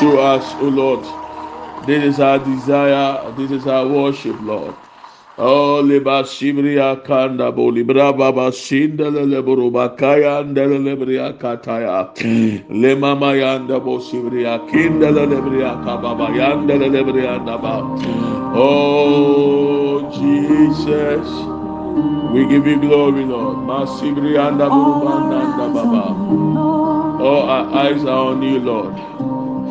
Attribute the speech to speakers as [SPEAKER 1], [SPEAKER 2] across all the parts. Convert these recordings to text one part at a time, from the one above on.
[SPEAKER 1] Show us, O Lord. This is our desire. This is our worship, Lord. Oh, liba shibria kanda bo libra baba shindele leburu bakaya ndele lebria kataya. Le mama yanda bo shibria kindele lebria kababa yandele lebria ndaba. Oh, Jesus. We give you glory, Lord. Masibria ndaburu banda baba. Oh, our eyes are on you, Lord.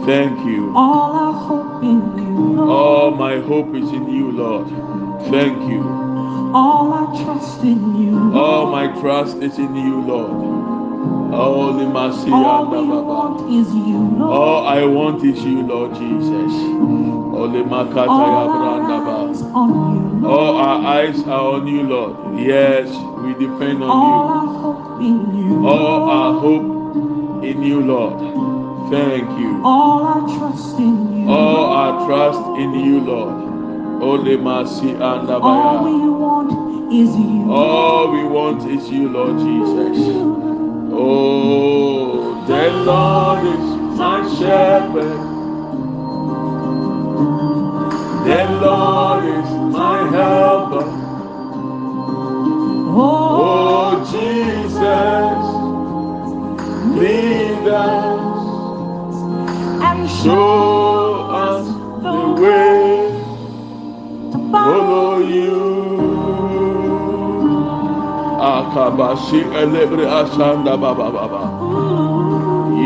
[SPEAKER 1] Thank you.
[SPEAKER 2] All our hope in you, Lord.
[SPEAKER 1] All my hope is in you, Lord. Thank you.
[SPEAKER 2] All our trust in you, Lord.
[SPEAKER 1] All my trust is in you, Lord. Holy mercy
[SPEAKER 2] All we want is you, Lord.
[SPEAKER 1] All I want is you, Lord Jesus. Holy Makata
[SPEAKER 2] All our
[SPEAKER 1] Yabrandaba.
[SPEAKER 2] you,
[SPEAKER 1] All our eyes are on you, Lord. Yes, we depend on
[SPEAKER 2] All
[SPEAKER 1] on
[SPEAKER 2] our hope in you,
[SPEAKER 1] you. All
[SPEAKER 2] Lord.
[SPEAKER 1] our hope in you, Lord. Thank you.
[SPEAKER 2] All our trust in you,
[SPEAKER 1] All our trust in you, Lord. Holy mercy and
[SPEAKER 2] All we want is you,
[SPEAKER 1] All we want is you, Lord Jesus. Oh, the Lord is my shepherd. The Lord is my helper.
[SPEAKER 2] Oh,
[SPEAKER 1] Oh, Jesus, lead us, show us the way,
[SPEAKER 2] to
[SPEAKER 1] follow you. Akabashi elebre ashanda baba baba.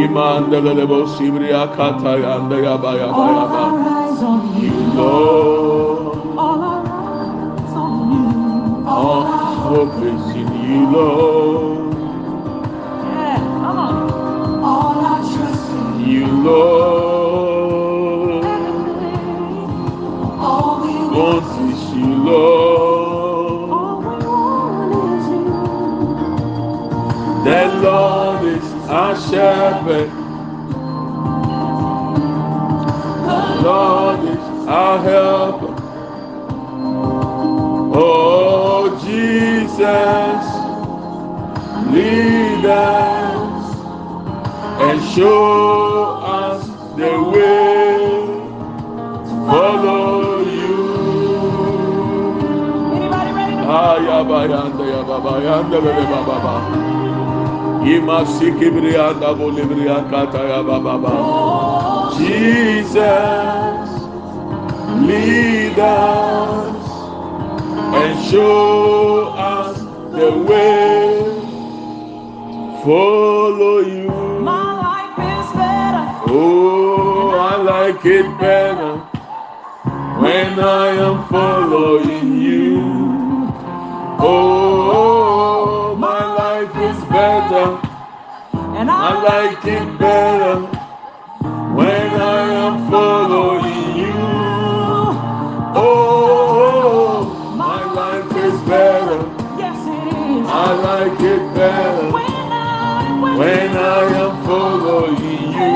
[SPEAKER 1] Imanda lebo sibri akata yanda yaba yaba
[SPEAKER 2] All
[SPEAKER 1] yaba.
[SPEAKER 2] our eyes on
[SPEAKER 1] You Lord,
[SPEAKER 2] all our eyes on you.
[SPEAKER 1] all hope is in you, Lord.
[SPEAKER 2] Yeah, come on. All our trust in
[SPEAKER 1] You Lord, shepherd. The Lord is our helper. Oh Jesus, lead us and show us the way. Follow you.
[SPEAKER 2] Anybody ready to
[SPEAKER 1] Jesus, lead us and show us the way. Follow you.
[SPEAKER 2] My life is better.
[SPEAKER 1] Oh, I like it better when I am following you. Oh, my life is better.
[SPEAKER 2] And
[SPEAKER 1] I like it better when I am following you. Oh, my life is better.
[SPEAKER 2] Yes, it is.
[SPEAKER 1] I like it better
[SPEAKER 2] When I, when,
[SPEAKER 1] when I am following you.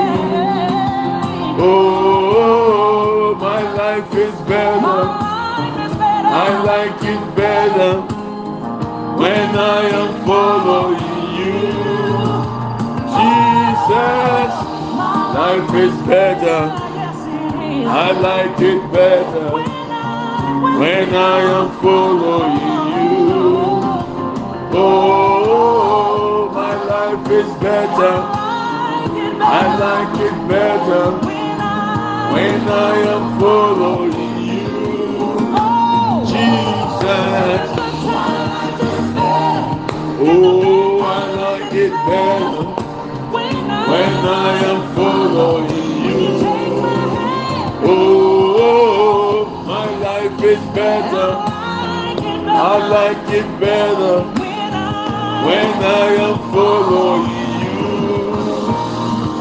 [SPEAKER 1] Oh, my life is
[SPEAKER 2] my
[SPEAKER 1] better.
[SPEAKER 2] life is better.
[SPEAKER 1] I like it better when I am following
[SPEAKER 2] My
[SPEAKER 1] life is better.
[SPEAKER 2] yes.
[SPEAKER 1] I like it better
[SPEAKER 2] when I
[SPEAKER 1] am following you. Oh, my life is better. I like it better when I am following you. Following oh, oh, you. Oh, oh, my life is better. I like it better when I am following you.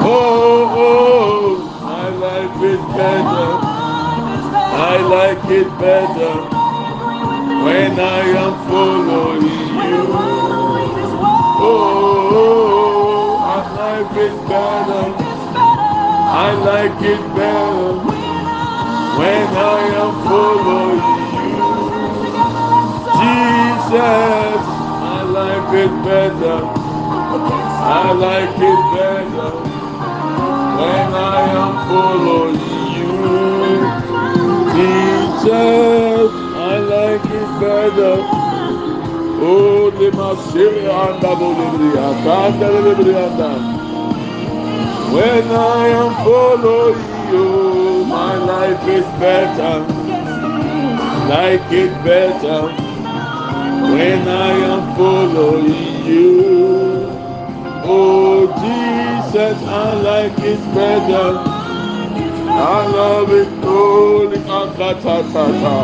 [SPEAKER 1] Oh, oh, my life is better. I like it better when I am following you. Oh, my life is better. I like it better when I am following you. Jesus, I like it better. I like it better when I am following you. Jesus, I like it better. Oh, the Masilia and the Bolivia, and the Bolivia. When I am following you, my life is better. Like it better. When I am following you. Oh, Jesus, I like it better. I love it, Akatatata.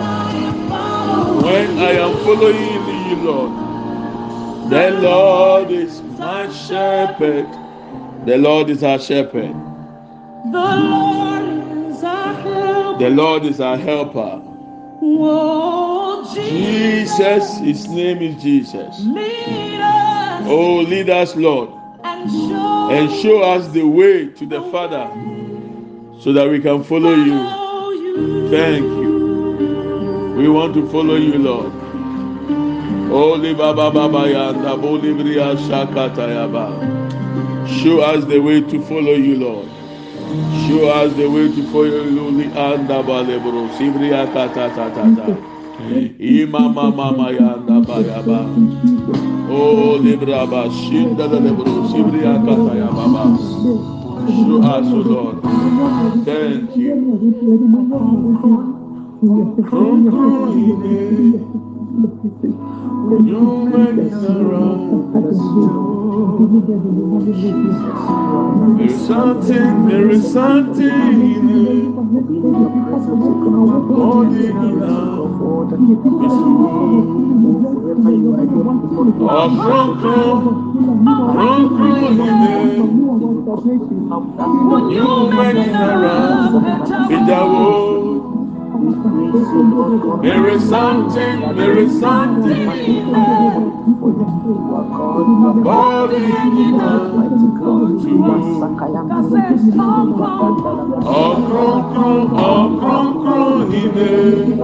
[SPEAKER 1] When I am following you, Lord, the Lord is my shepherd. The Lord is our shepherd.
[SPEAKER 2] The Lord is our help.
[SPEAKER 1] The Lord is our helper.
[SPEAKER 2] Oh,
[SPEAKER 1] Jesus, His name is Jesus.
[SPEAKER 2] lead us
[SPEAKER 1] Oh, lead us, Lord,
[SPEAKER 2] and show,
[SPEAKER 1] and show us the way to the Father so that we can follow you.
[SPEAKER 2] follow you.
[SPEAKER 1] Thank you. We want to follow you, Lord. Holy Baba Baba Yanda Boli Bria Shakata Yaba. Show us the way to follow you, Lord. Show us the way to follow you, Lord. Anda Balebro Sibria Kata Tata Tata. Imama Mama Yanda Bayaba. Oh Libra Ba Shinda Lebro Sibria Kata Yaba. Show us, O Lord. Thank you. You make around. There is something, there is something. Oh. Idawo. There is something, there is something. Only you. Oh, oh, make around. There is something, there is something there. All in you now. Oh, Bronco, oh, Bronco, Ine.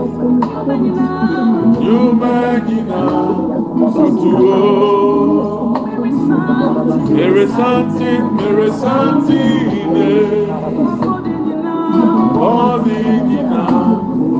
[SPEAKER 1] You make it around. There is something, there is something there. All in you now.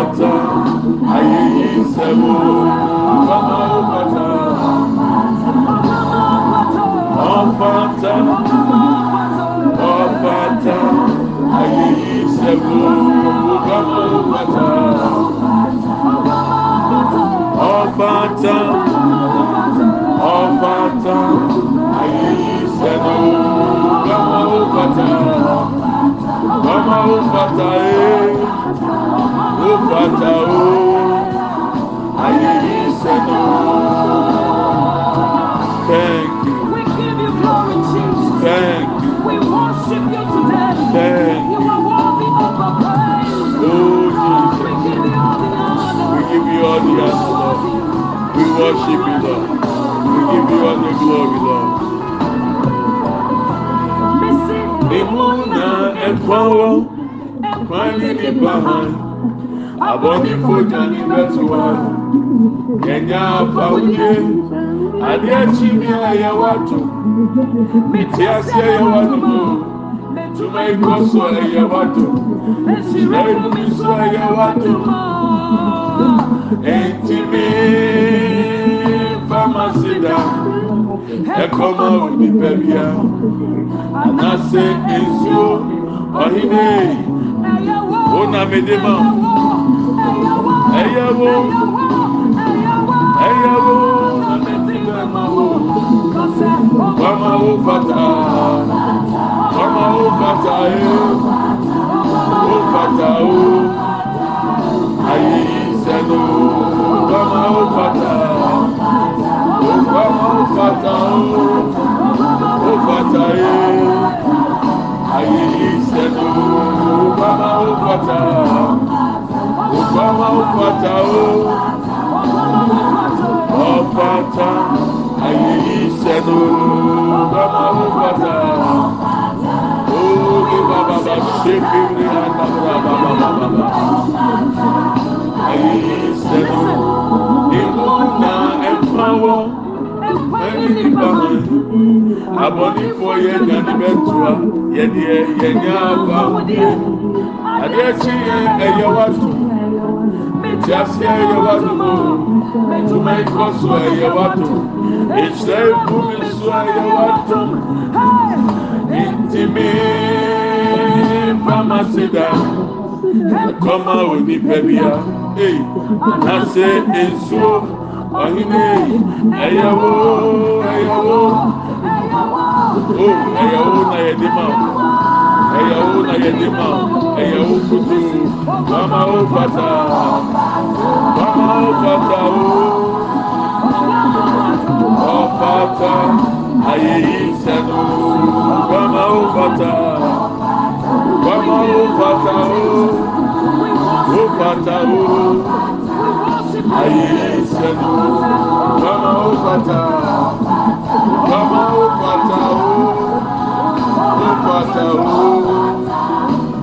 [SPEAKER 1] bata ayeyi nsɛmó mama wo bata ɔbata ɔbata ayeyi nsɛmó mama wo bata ɔbata ɔbata ayeyi nsɛmó mama wo bata mama wo bata ee. Thank you, We worship you today. You are worthy of our price. We worship you Lord
[SPEAKER 2] We give you glory, Jesus.
[SPEAKER 1] thank you.
[SPEAKER 2] We worship you today.
[SPEAKER 1] Thank
[SPEAKER 2] You are worthy of the praise.
[SPEAKER 1] Oh,
[SPEAKER 2] We
[SPEAKER 1] Jesus.
[SPEAKER 2] give you all the honor.
[SPEAKER 1] We give you all the honor, Lord. We worship you, Lord. We give you all the glory, Lord. Imuna ẹ̀yẹ̀wò. Ẹ̀yẹ̀wò. Wàmáwó bàtà. Wàmáwó bàtà yé. Ó bàtà ó ayé ìṣẹ̀lẹ̀ ó wàmáwó bàtà. Ó wàmáwó bàtà ó ó bàtà yé. Ayé ìṣẹ̀lẹ̀ ó wàmáwó bàtà ọ̀pàtà o. Ọ̀pàtà ayé yìí sẹ́nu. Bàbá ọ̀pàtà olè bàbá bàbá ṣékèrè àtàkùrà bàbá bàbá ayé yìí sẹ́nu. Ìmú na ẹ̀fọ́ wọ́n ẹni nípa mi. Abọ́nifọ́ yẹn ní anibẹ́tura yẹn ní ẹ̀yẹ́ ní àbá. Adeɛ kyi yɛ ɛyɛ wa. Yẹn ẹ̀yẹ wá tó. Tí a sì ẹ̀yẹ wá tó mọ́. Tuma ikọ̀ so ẹ̀yẹ wá tó. Ìṣẹ́ ikú mi so ẹ̀yẹ wá tó. Ntìmí Famasida kọ́má òní pẹ̀bíà n'ase nsuo ọ̀hìnì ẹ̀yẹ̀wò ẹ̀yẹ̀wò o ẹ̀yẹ̀wò na yẹ di ma ẹ̀yẹ̀wò na yẹ di ma ẹ̀yẹ̀wò kutu wàmà ó fata wàmà ó fata ó ọ̀fata ayé yìí sẹ́nu wàmà ó fata wàmà ó fata ó ó fata ó ayé yìí sẹ́nu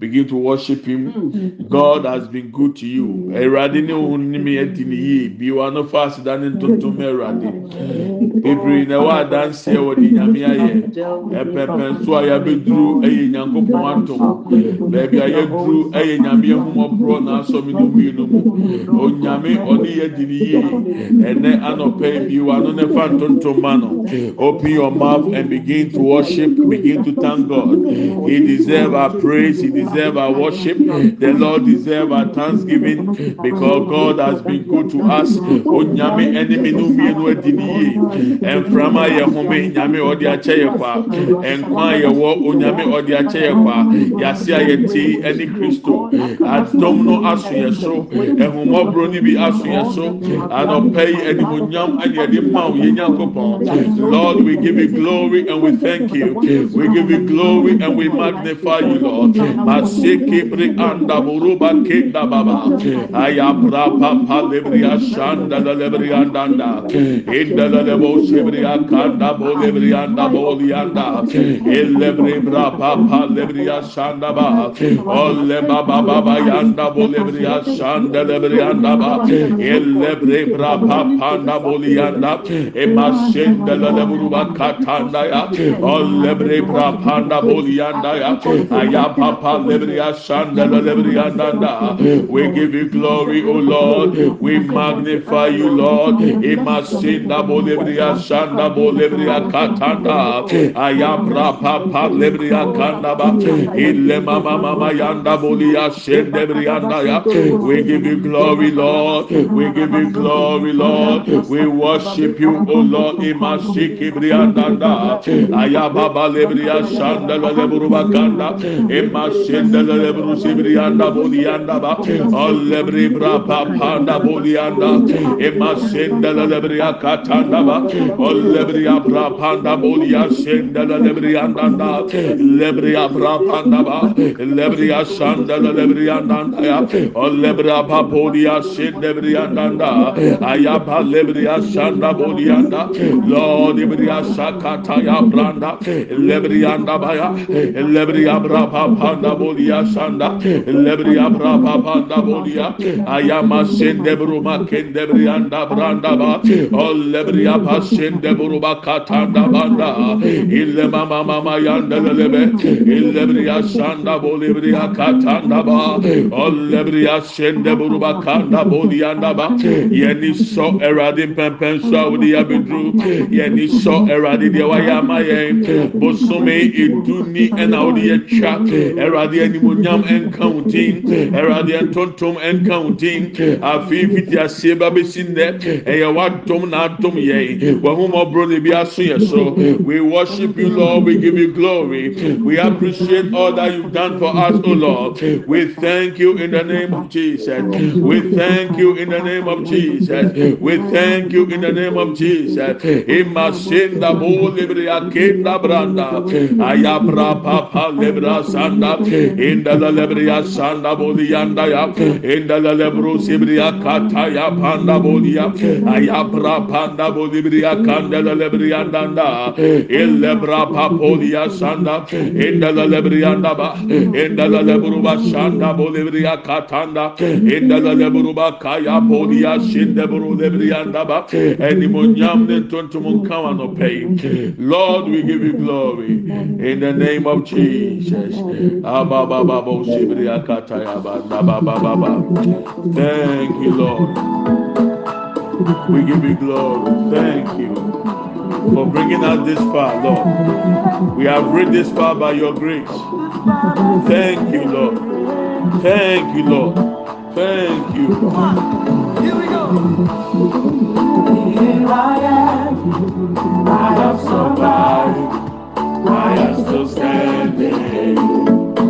[SPEAKER 1] Begin to worship Him. Mm-hmm. God has been good to you. Ẹ̀rọ̀adé ní òun ní mi ẹ̀dín nìyí bí wàá ní fásitì dání tuntun mẹ́ ẹ̀rọ̀adé. Bebree na ẹwà adansi ẹwọ di nyame ayẹ. Ẹpẹpẹ nso a yàbẹ duru ẹyẹ nyankopɔn atom. Bẹẹbi ayẹ duru ẹyẹ nyame ẹhumọborọ n'asọmi ní mmienu mu. Onyame ọni yẹ di nìyí. Ẹnẹ anọpẹ bi wàá no n'ẹfa ntontom ma no. Open your mouth and begin to worship. Begin to thank God. He deserve our praise. He deserve our worship. The Lord deserve our thanksgiving because God has been good to us. Onyame enemy no mienu adi niye. Mframa yɛ home nyame ɔde akyɛ yɛ kwa. Nkwa yɛ wɔ onyame ɔde akyɛ yɛ kwa. Yase a yɛte ɛne Kristo. Adɔm no aso yɛ so. Ehumɔburo ni bi aso yɛ so. Anɔpɛ yi animonyam ɛne ɛde ma wo yɛ nyankopɔn. Lord we give you glory and we thank you. We give you glory and we magnify you Lord. Maseke bre anda buruba kenda baba. Ayabra papa lebria shanda la lebria anda. Inda la lebo sebria kanda bo lebria anda bo lianda. Elebre bra papa lebria shanda ba. Olle baba baba yanda bo lebria shanda lebria anda ba. Elebre bra papa anda bo lianda. Emashenda la leburuba katanda ya. Olebre bra panda bo lianda ya. Ayapapa lebria We give you glory, O Lord. We magnify you, Lord. Imasinda bolebria shanda bolebria katanda. Ayabra yanda. We give you glory, Lord. We give you glory, Lord. We worship you, O Lord. Imashiki brianda. Ayababa lebria shanda lebruba kanda. La lebru sibrianda bolianda ba. Olebri brapa panda bolianda. Imashende la lebria katanda ba. Olebria brapanda bolia shende la lebrianda da. Lebria brapanda ba. Lebria shanda la lebrianda ya. Olebra papolia shende brianda da. Ayaba lebria shanda bolianda. Lord ibria shakata ya branda. Lebrianda baya. Lebria brapa panda bolia shanda. Lebria brapa panda bolia. Ayama shende bruma kende brianda branda ba. Olebria pa shende bruma katanda banda. Ille mama mama yanda lebe. Illebria shanda bolibria katanda ba. Olebria shende bruma kanda bolianda ba. Yeni so eradi pempen so awudi abidru. Yeni so eradi de waya maye. Bosume iduni ena odi etwa. Eradi awurade animonyam nka awurade ntontom nka fiti ba nnɛ ɛyɛ na adom yɛn wahomɔborɔ ne bi aso yɛ so. We worship you lord. We give you glory. We appreciate all that you've done for us o lord. We thank you in the name of jesus. We thank you in the name of jesus. We thank you in the name of jesus. Imasenda bo libre akenda branda. Ayabra papa sanda inda la lebria sanda bolianda ya. Inda la lebro sibria kata ya panda bolia ayabra panda bolibria kanda la lebria danda. Illebra papolia sanda. Inda la lebrianda ba inda la lebruba sanda bolibria katanda. Inda la lebruba kaya polia shinde bru lebrianda ba enimonyam ne tontum kawa no pay lord we give you glory. In the name of jesus. Abababo sibria kataya ba ba thank you lord we give you glory thank you for bringing us this far lord we have reached this far by your grace thank you lord thank you lord thank you
[SPEAKER 2] Here we go. Here I am. I have survived.
[SPEAKER 1] I am still standing.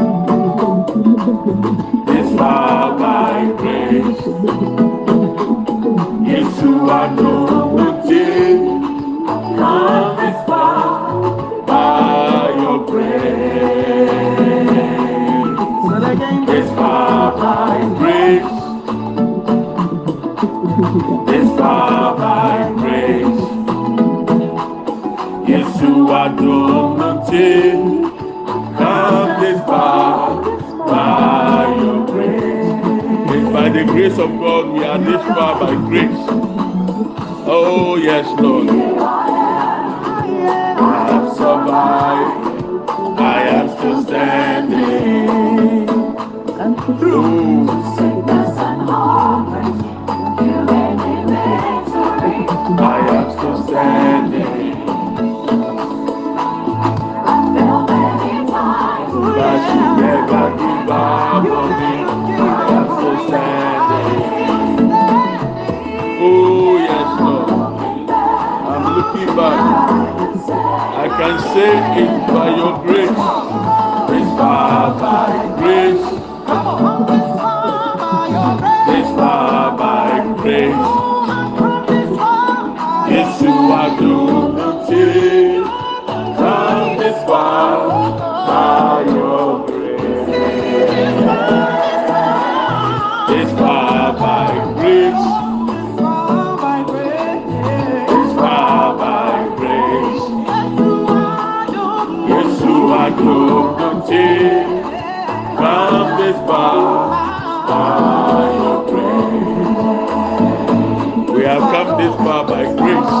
[SPEAKER 1] Standing. Oh yes, Lord. I'm looking back. I can say it by your grace. Nothing. Come this far by your grace. We have come this far by grace.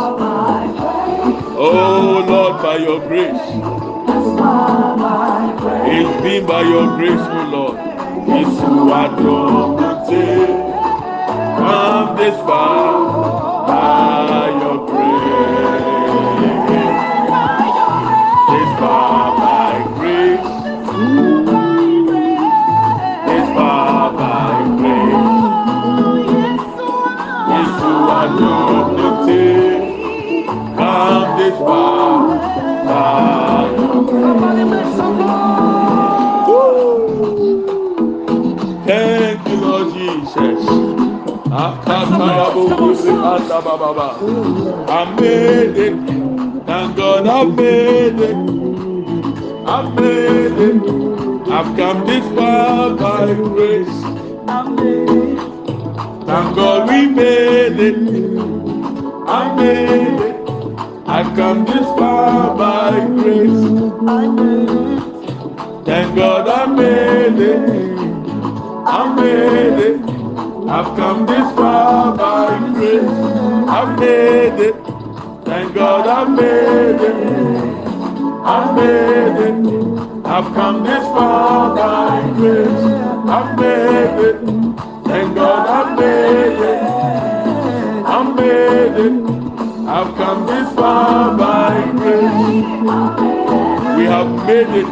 [SPEAKER 1] Oh Lord, by your grace. It's been by your grace, oh Lord. Yes, you are doing nothing. Come this far Akatayabukusi andababa. I made it. Thank God I made it. I made it. I've come this far by grace. I made it. Thank God we made it. I made it. I've come this far by grace. I made it. Thank God I made it. I made it. I've come this far by grace. I've made it. Thank God I've made it. I've made it. I've come this far by grace. I've made it. Thank God I've made it. I've made it. I've come this far by grace. We have made it.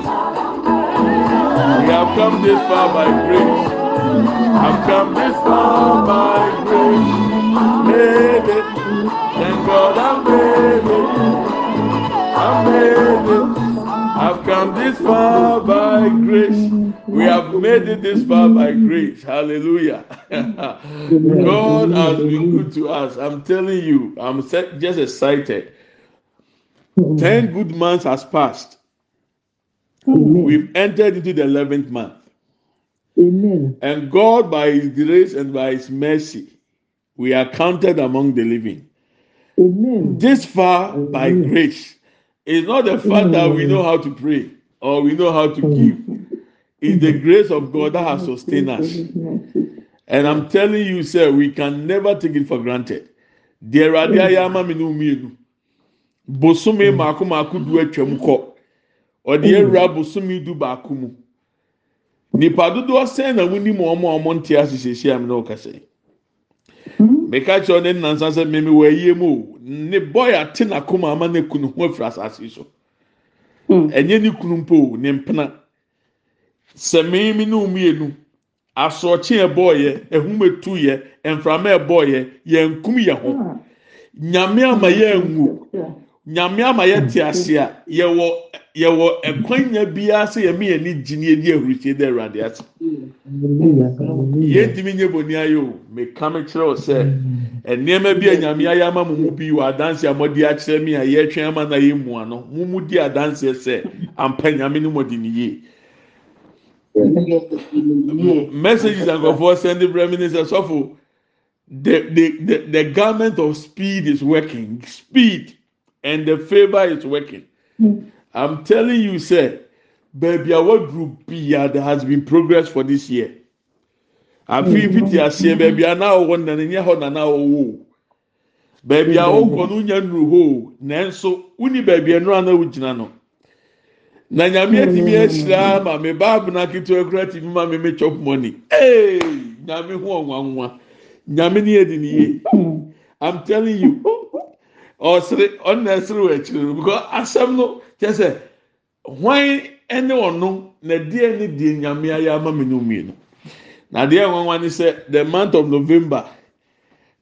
[SPEAKER 1] We have come this far by grace. I've come this far by grace. Made it. Thank God I made it. I made it. I've come this far by grace. We have made it this far by grace. Hallelujah. God has been good to us. I'm telling you, I'm just excited. Ten good months has passed. We've entered into the eleventh month.
[SPEAKER 3] Amen.
[SPEAKER 1] And God, by His grace and by His mercy, we are counted among the living.
[SPEAKER 3] Amen.
[SPEAKER 1] This far by grace. It's not the fact that we know how to pray or we know how to give. It's the grace of God that has sustained us. And I'm telling you, sir, we can never take it for granted. The Awurade ayɛ ama mi no mmienu. Bosome mako mako du atwam kɔ. Ɔde awura bosome du baako mu. Nipa dodoɔ sɛn na wunim wɔn a wɔn nte ase siesie a mi na ɔkasa yi. Meka kyerɛ ne nansa sɛ mmemme wɔ ayie mu o. Ne boy ate n'akoma ama ne kunu ho afiri asase so. Ɛnyɛ ne kunu mpo o, ne mpena. Sɛ mmemme ne mmienu. asorɔkye ɛbɔɔyɛ ehum etu yɛ mframa ɛbɔɔyɛ yɛn kum yɛ ho nyame ama yɛ ngu nyame ama yɛte ase a yɛwɔ ɛkwanya biara sɛ yɛme yɛni gyinee di ahurikyie da awurade ase. Yɛntimi nyɛ boni ayɛ o. Meka me kyerɛ wo sɛ ɛnnoɔma bi a nyame ayɛ ama mo mu bi wɔ adanse a mɔde akyerɛ me a yɛatwɛn ama na yɛmmua no momu di adanseɛ sɛ ampa nyame no mɔde ne yie. Messages ankɔfoɔ sɛnde brɛ me ne sɛ sɔfo the the the the government of speed is working. Speed. And the favour is working. Hmm. I'm telling you sɛ baabi a waduru bia there has been progress for this year. Afi fiti aseɛ baabi a naa ɔwɔ nana nyɛ hɔ nana ɔwɔ baabi a ɔkɔ no nya nuru hɔ nanso wuni baabi a nura na ogyina no. na nyame hmm. atumi ahyira ma me baabena ketewa kura tumi ma me me chop money. Ee nyame ho ɔnwanwa nyame yɛdi ne yie i'm telling you ɔsere ɔna ɛsere wɔ akyire no because asɛm no kyɛ sɛ hwan ɛne ɔno na deɛ ne deɛ nyame ayɛ ama me no mmienu na deɛ nwanwa ne sɛ the month of november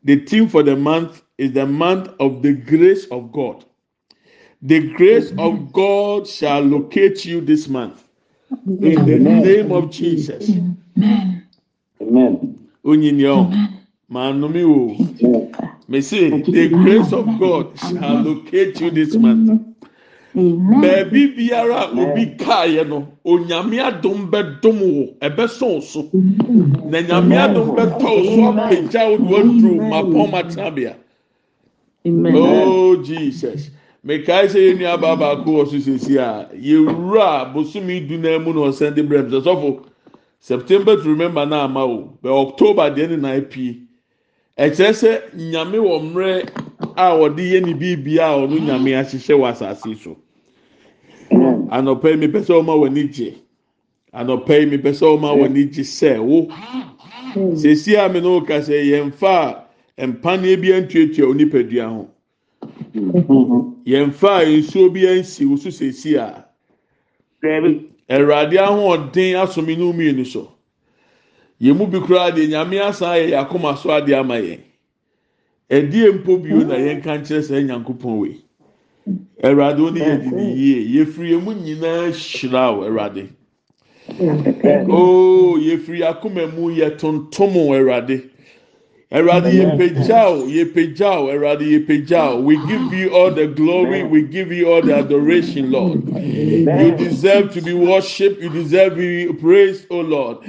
[SPEAKER 1] the theme for the month is the month of the grace of god. The grace of God shall locate you this month. In the name of Jesus.
[SPEAKER 4] Amen.
[SPEAKER 1] Onyinyo, manumi wo. Me say, the grace of God shall locate you this month. Baabi biara obi kaayɛ no, onyame adom bɛdom wo, ɛbɛsɔn so. Na nyame adom bɛtɔ wo so apagya wo de waduru mapɔn matenabea. Oh Jesus. mekae sɛ yɛn nua baa baako wɔ so sisi a. Yɛwura bosomi du na mu na ɔsɛn de brɛ mu sɛ sɔfo september to remember na ama o bɛ october deɛ ne na apie ɛkyerɛ sɛ nyame wɔ mmerɛ a ɔde yɛ ne biribi a ɔno nyame ahyehyɛ wɔ asase so. Anɔpɛ yi mepɛ sɛ ɔma wɔ ani gye. Anɔpɛ yi mepɛ sɛ ɔma wɔ ani gye sɛ wo. Sisi a me no ka sɛ yɛn fa mpaneɛ bi antuatua onipadua ho. yɛmfa nsuo bi ansi woso sesi a awurade ahoɔden asome no mmienu so yɛn mu bi koraa deɛ nyame asan ayɛ yɛ akoma so adeɛ ama yɛn. Ɛdeɛ mpo bio na yɛn ka nkyerɛ sɛ nyankopɔn wei awurade wo ne yɛ di ne yie. Yɛfiri yɛn mu nyinaa hyira o awurade. Oo yɛfiri akoma mu yɛ tontom awurade. Eradi yepejao, yepejao, eradi yepejao. We give you all the glory, we give you all the adoration, Lord. You deserve to be worshipped, you deserve to be praised, oh Lord.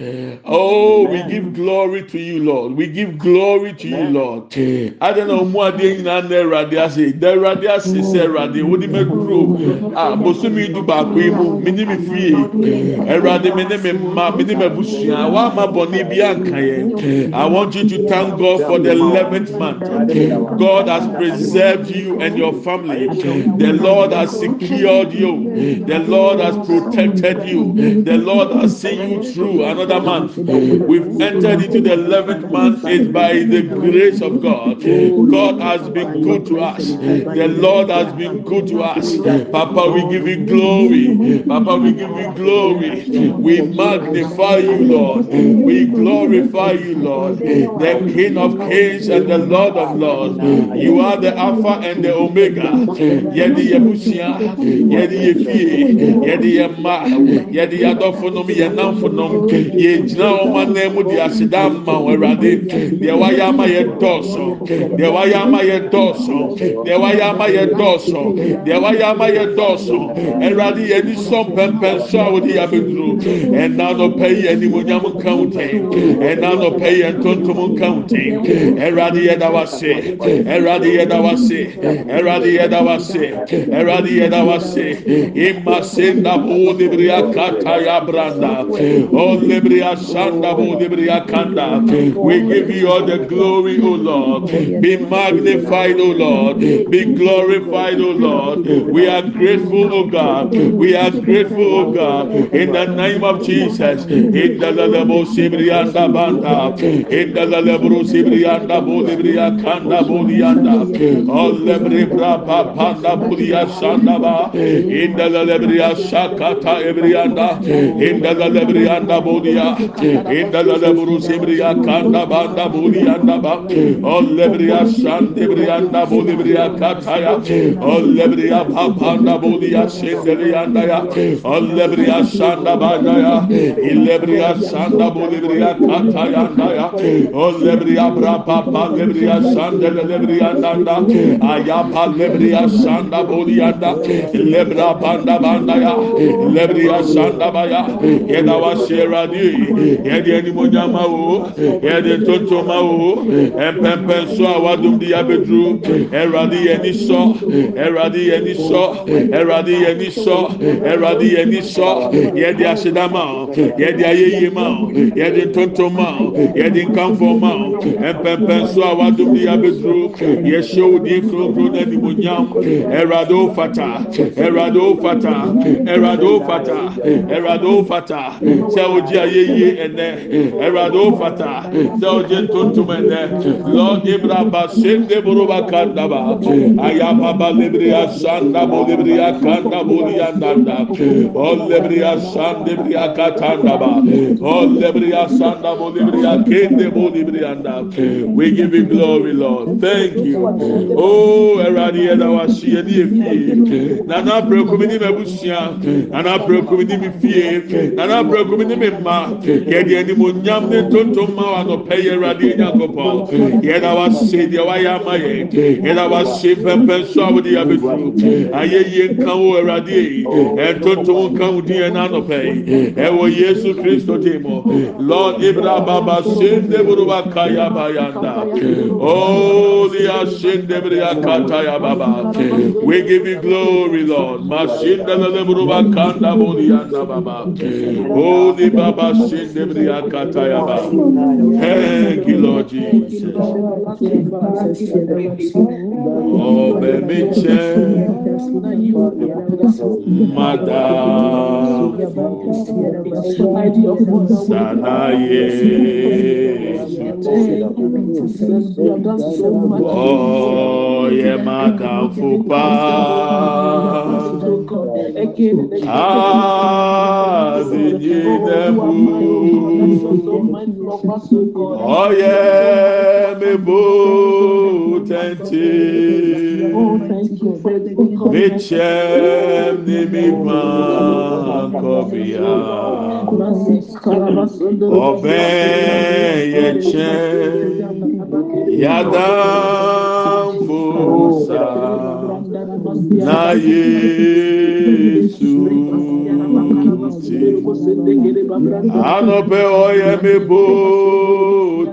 [SPEAKER 1] Oh, we give glory to you, Lord. We give glory to you, Lord. I don't know more than na eradi ase. The eradi ase se eradi. Wo di me duro. Ah, boso mi du ba ko mu. Mi ni mi fie. Eradi me ne eh, me ma, mi ni me busua. Wa ma boni bi. I want you to thank God for the 11th month. God has preserved you and your family. The Lord has secured you. The Lord has protected you. The Lord has seen you through another month. We've entered into the 11th month. It's by the grace of God. God has been good to us. The Lord has been good to us. Papa, we give you glory. Papa, we give you glory. We magnify you, Lord. We glorify you, Lord. The King of Kings and the Lord of Lords. You are the Alpha and the Omega. Yedi Yebusia, Yedi Yefie, Yedi Yema, Yedi Yadofonom, Yanamfonom, Yejina Omanemu, the Asidam Mawerade, the Wayama Yedoso, the Wayama Yedoso, the Wayama Yedoso, the Wayama Yedoso, and Radi Yedi Som Pempen Saudi Abedru, and now no pay any Munyam County, and now no pay and Tontum County. Eradi yeda wase, eradi yeda wase, eradi yeda wase, eradi yeda wase. Imma senda bu libriya kata ya branda, o libriya shanda bu libriya kanda. We give you all the glory, O Lord. Be magnified, O Lord. Be glorified, O Lord. We are grateful, O God. We are grateful, O God. In the name of Jesus. In the lebo sibriyanda banda. In sibriyanda bu libriya kanda bu liyanda. O libriya panda bu liya shanda ba. In the lebriya shakata ebriyanda. In the lebriyanda bu liya. In the lebo sibriya kanda banda bu liyanda ba. O libriya shanda ebriyanda bu libriya kataya. O libriya panda bu liya şendeliyanda ya. O libriya shanda banda ya. İlebriya shanda bu libriya katayanda ya. O lebriya brapa pa lebriya shanda lebriya nanda. Ayapa lebriya shanda bu liyanda. Lebra banda banda ya. Lebriya shanda baya. Yeda wa şeradi. Yedi eni monyama wo. Yedi tontoma wo. Empempen so awadum di abedru. Eradi yeni so. Eradi yeni so. Eradi yeni so. Eradi yeni so. Yedi asidama. Yedi ayeye ma. Yedi tontoma. Yedi nkanfoma. ɛmpɛmpɛn so a wadom de yɛabɛduro yɛhyɛ wo din kronkron no animonyam ɛwurade wo fata ɛwurade wo fata ɛwurade wo fata ɛwurade wo fata. Sɛ wogye ayɛyie ɛnɛ ɛwurade wo fata. Sɛ wogye ntontom ɛnɛ lord ibraba sende boroba kandaba. Ayababa lebriya sandabo lebriya kandabo liyandanda o lebriya sandebriya katandaba o lebriya sandabo lebriya kende bo lebriya ndaba We give you glory, Lord. Thank you. Oh, Eradi yeda wasi yedi efie. Nana preokumi ni mebusua. Nana preokumi ni mi. Nana preokumi ni mi ma. Yedi eni mo nyam ne tontom ma wa no peye Eradi nyankopɔ. Yeda wasi deɛ wayɛ ama yɛ. Yeda wasi pɛmpɛ nso a wode abedu. Ayɛ yie Eradi yi. Ɛntontom nka wo din yɛ n'anɔpɛ yi. Ɛwɔ Yesu Kristo din mu. Lord Ibra Baba Sende Buruba Kaya Bayanda. Oh, the Ashende Bria Kataya Baba. We give you glory, Lord. Mashinda Buruba Kanda Budianda Baba. Holy Baba Shende Bria Kataya Baba. Thank you, Lord Jesus. Oh, baby, Madam Sanaye. ɔyɛ makamfo paa asenyinabu ɔyɛ mebo tɛnte mekyɛm ne me gbankɔbea ọbẹ yẹkyẹ yàda mbosa na yesu ti anọpẹ ọyẹ mi bo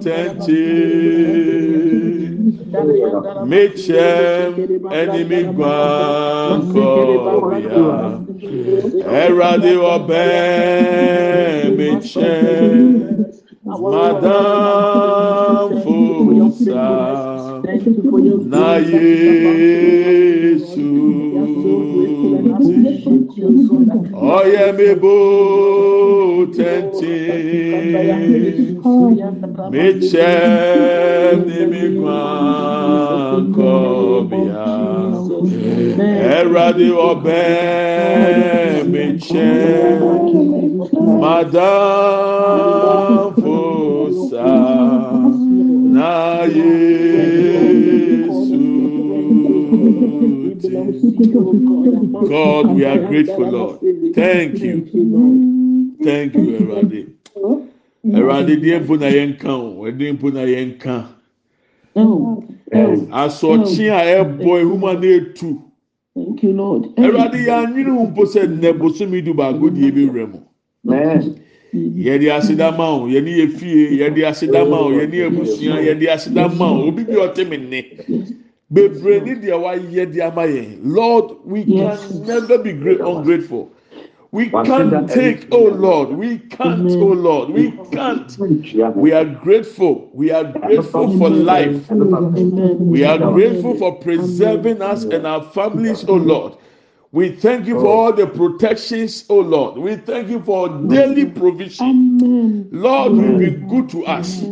[SPEAKER 1] tẹntẹ. Mekyɛm ɛni mi gba nkɔ bia. Ẹ̀rọ̀dì ọbẹ̀ mi jẹ́ Madam Fosa na Yesu ti ọyẹ mi bó tẹ̀ntì mi ni mi gbọ́n. Ẹ̀rọ̀dì ọbẹ̀ mechem madam fosa na yesu ti. God, we are grateful, Lord. Thank you. Thank you, Erade. Erade, di mpo na yɛn ka o, ɛdi mpo na yɛn ka. Oh. Asɔkye a ɛbɔ ehuma na etu.
[SPEAKER 3] Thank you, Lord.
[SPEAKER 1] Erade, yɛanwene ho mpo sɛ nnɛ bosomi du baako di ebi wura mu. Yɛde asedama o, yɛne yɛ fie, yɛde asedama o, yɛne abusua, yɛde asedama o, obi bi ɔte mi nne. bebree ni deɛ wayɛ de ama yɛn lord we
[SPEAKER 3] Yes.
[SPEAKER 1] can never be great ungrateful we can't take oh lord we can't
[SPEAKER 3] Amen.
[SPEAKER 1] oh lord we can't. We are grateful we are grateful for life. We are grateful for preserving us and our families oh lord. We thank you for all the protections oh lord. We thank you for daily provision. Lord you've been good to us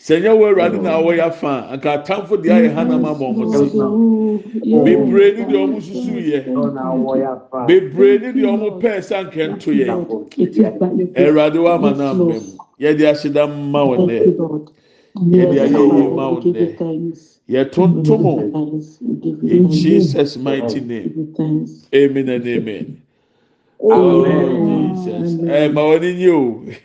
[SPEAKER 3] Amen.
[SPEAKER 1] sɛ nyɛ wɔ awurade na wɔyɛ afa anka atamfo deɛ ayɛ hanam ama wɔn
[SPEAKER 3] Yes,
[SPEAKER 1] so
[SPEAKER 3] Lord. Yes.
[SPEAKER 1] bebree ni deɛ ɔmo susu yɛ bebree ni deɛ ɔmo pɛɛ sɛ anka nto yɛ
[SPEAKER 3] It is by your grace.
[SPEAKER 1] awurade wa ama
[SPEAKER 3] Yes,
[SPEAKER 1] na
[SPEAKER 3] Lord.
[SPEAKER 1] mbɛm yɛde ahyeda mma wɔn
[SPEAKER 3] Thank you,
[SPEAKER 1] dɛ
[SPEAKER 3] Lord.
[SPEAKER 1] Yɛde
[SPEAKER 3] Yes,
[SPEAKER 1] ayɛ
[SPEAKER 3] Lord.
[SPEAKER 1] yie ma wo
[SPEAKER 3] We give you
[SPEAKER 1] dɛ.
[SPEAKER 3] thanks. We
[SPEAKER 1] yɛtontom
[SPEAKER 3] give
[SPEAKER 1] o
[SPEAKER 3] you thanks. We give you
[SPEAKER 1] in
[SPEAKER 3] thanks.
[SPEAKER 1] jesus mighty
[SPEAKER 3] We give
[SPEAKER 1] name
[SPEAKER 3] you thanks.
[SPEAKER 1] amen and amen oh
[SPEAKER 3] Amen.
[SPEAKER 1] jesus
[SPEAKER 3] Amen.
[SPEAKER 1] ɛ ma wɔn ani nye o.